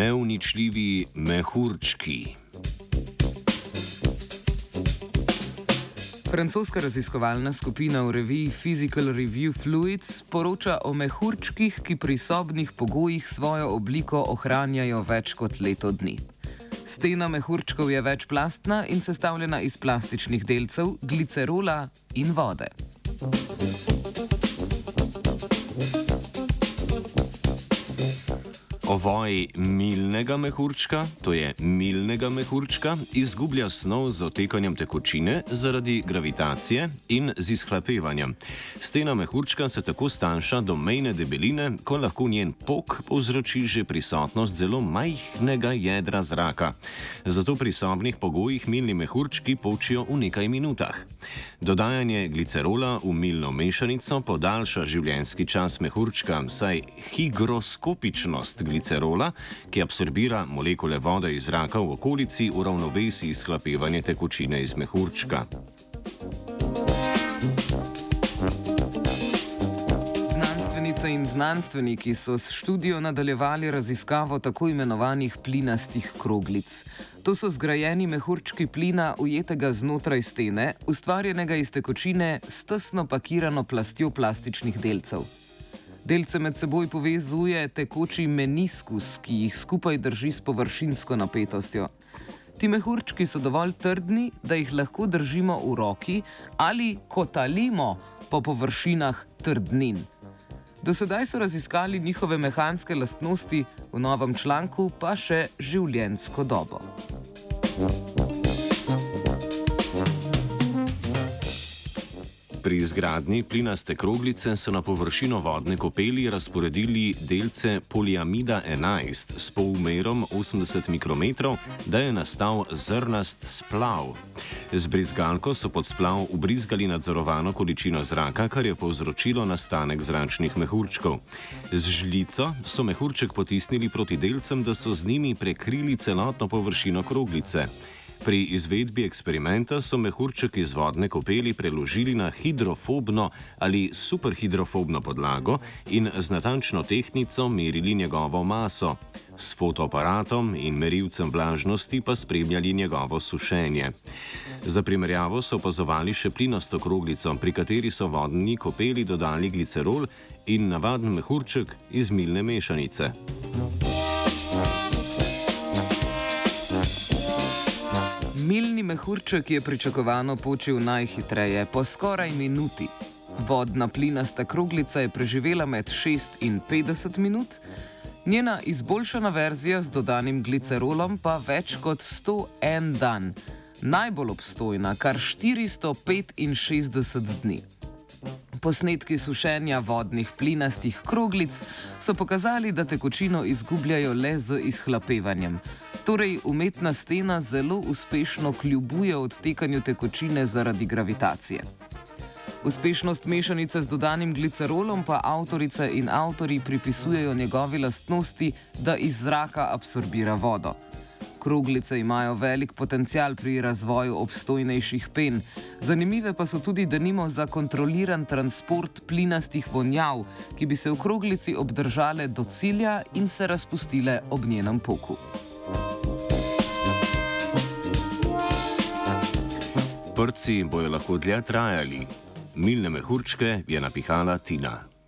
Neuničljivi mehurčki. Francoska raziskovalna skupina v reviji Physical Review Fluids poroča o mehurčkih, ki pri sobnih pogojih svojo obliko ohranjajo več kot leto dni. Stena mehurčkov je večplastna in sestavljena iz plastičnih delcev, glicerola in vode. Ovoj milnega mehurčka, to je milnega mehurčka, izgublja snov z otekanjem tekočine zaradi gravitacije in z izhlapevanjem. Stena mehurčka se tako stanjša do mejne debeline, ko lahko njen pok povzroči že prisotnost zelo majhnega jedra zraka. Zato pri sobnih pogojih milni mehurčki počijo v nekaj minutah. Dodajanje glicerola v milno mešanico podaljša življenjski čas mehurčka, saj higroskopičnost glicerola glicerola, ki absorbira molekule vode iz zraka v okolici, uravnovesi izhlapevanje tekočine iz mehurčka. Znanstvenice in znanstveniki so s študijo nadaljevali raziskavo tako imenovanih plinastih kroglic. To so zgrajeni mehurčki plina, ujetega znotraj stene, ustvarjenega iz tekočine s tesno pakirano plastjo plastičnih delcev. Delce med seboj povezuje tekoči meniskus, ki jih skupaj drži s površinsko napetostjo. Ti mehurčki so dovolj trdni, da jih lahko držimo v roki ali kotalimo po površinah trdnin. Do sedaj so raziskali njihove mehanske lastnosti, v novem članku pa še življenjsko dobo. Thank you. Pri izgradnji plinaste kroglice so na površino vodne kopeli razporedili delce poliamida 11 s polmerom 80 mikrometrov, da je nastal zrnast splav. Z brizgalko so pod splav ubrizgali nadzorovano količino zraka, kar je povzročilo nastanek zračnih mehurčkov. Z žlico so mehurček potisnili proti delcem, da so z njimi prekrili celotno površino kroglice. Pri izvedbi eksperimenta so mehurček iz vodne kopeli preložili na hidrofobno ali superhidrofobno podlago in z natančno tehnico merili njegovo maso. S fotoaparatom in merilcem vlažnosti pa spremljali njegovo sušenje. Za primerjavo so opazovali še plinasto kroglico, pri kateri so vodni kopeli dodali glicerol in navaden mehurček iz milne mešanice. Milni mehurček je pričakovano počil najhitreje, po skoraj minuti. Vodna plinasta kroglica je preživela med 6 in 50 minut, njena izboljšana verzija z dodanim glicerolom pa več kot 101 dan, najbolj obstojna kar 465 dni. Posnetki sušenja vodnih plinastih kroglic so pokazali, da tekočino izgubljajo le z izhlapevanjem. Torej, umetna stena zelo uspešno kljubuje odtekanju tekočine zaradi gravitacije. Uspešnost mešanice z dodanim glicerolom pa avtorice in avtori pripisujejo njegovi lastnosti, da iz zraka absorbira vodo. Kroglice imajo velik potencial pri razvoju obstojnejših pen, zanimive pa so tudi denimo za kontroliran transport plinastih vonjav, ki bi se v kroglici obdržale do cilja in se razpustile ob njenem poku. Prci bojo lahko dlje trajali. Milne mehurčke je napihala Tina.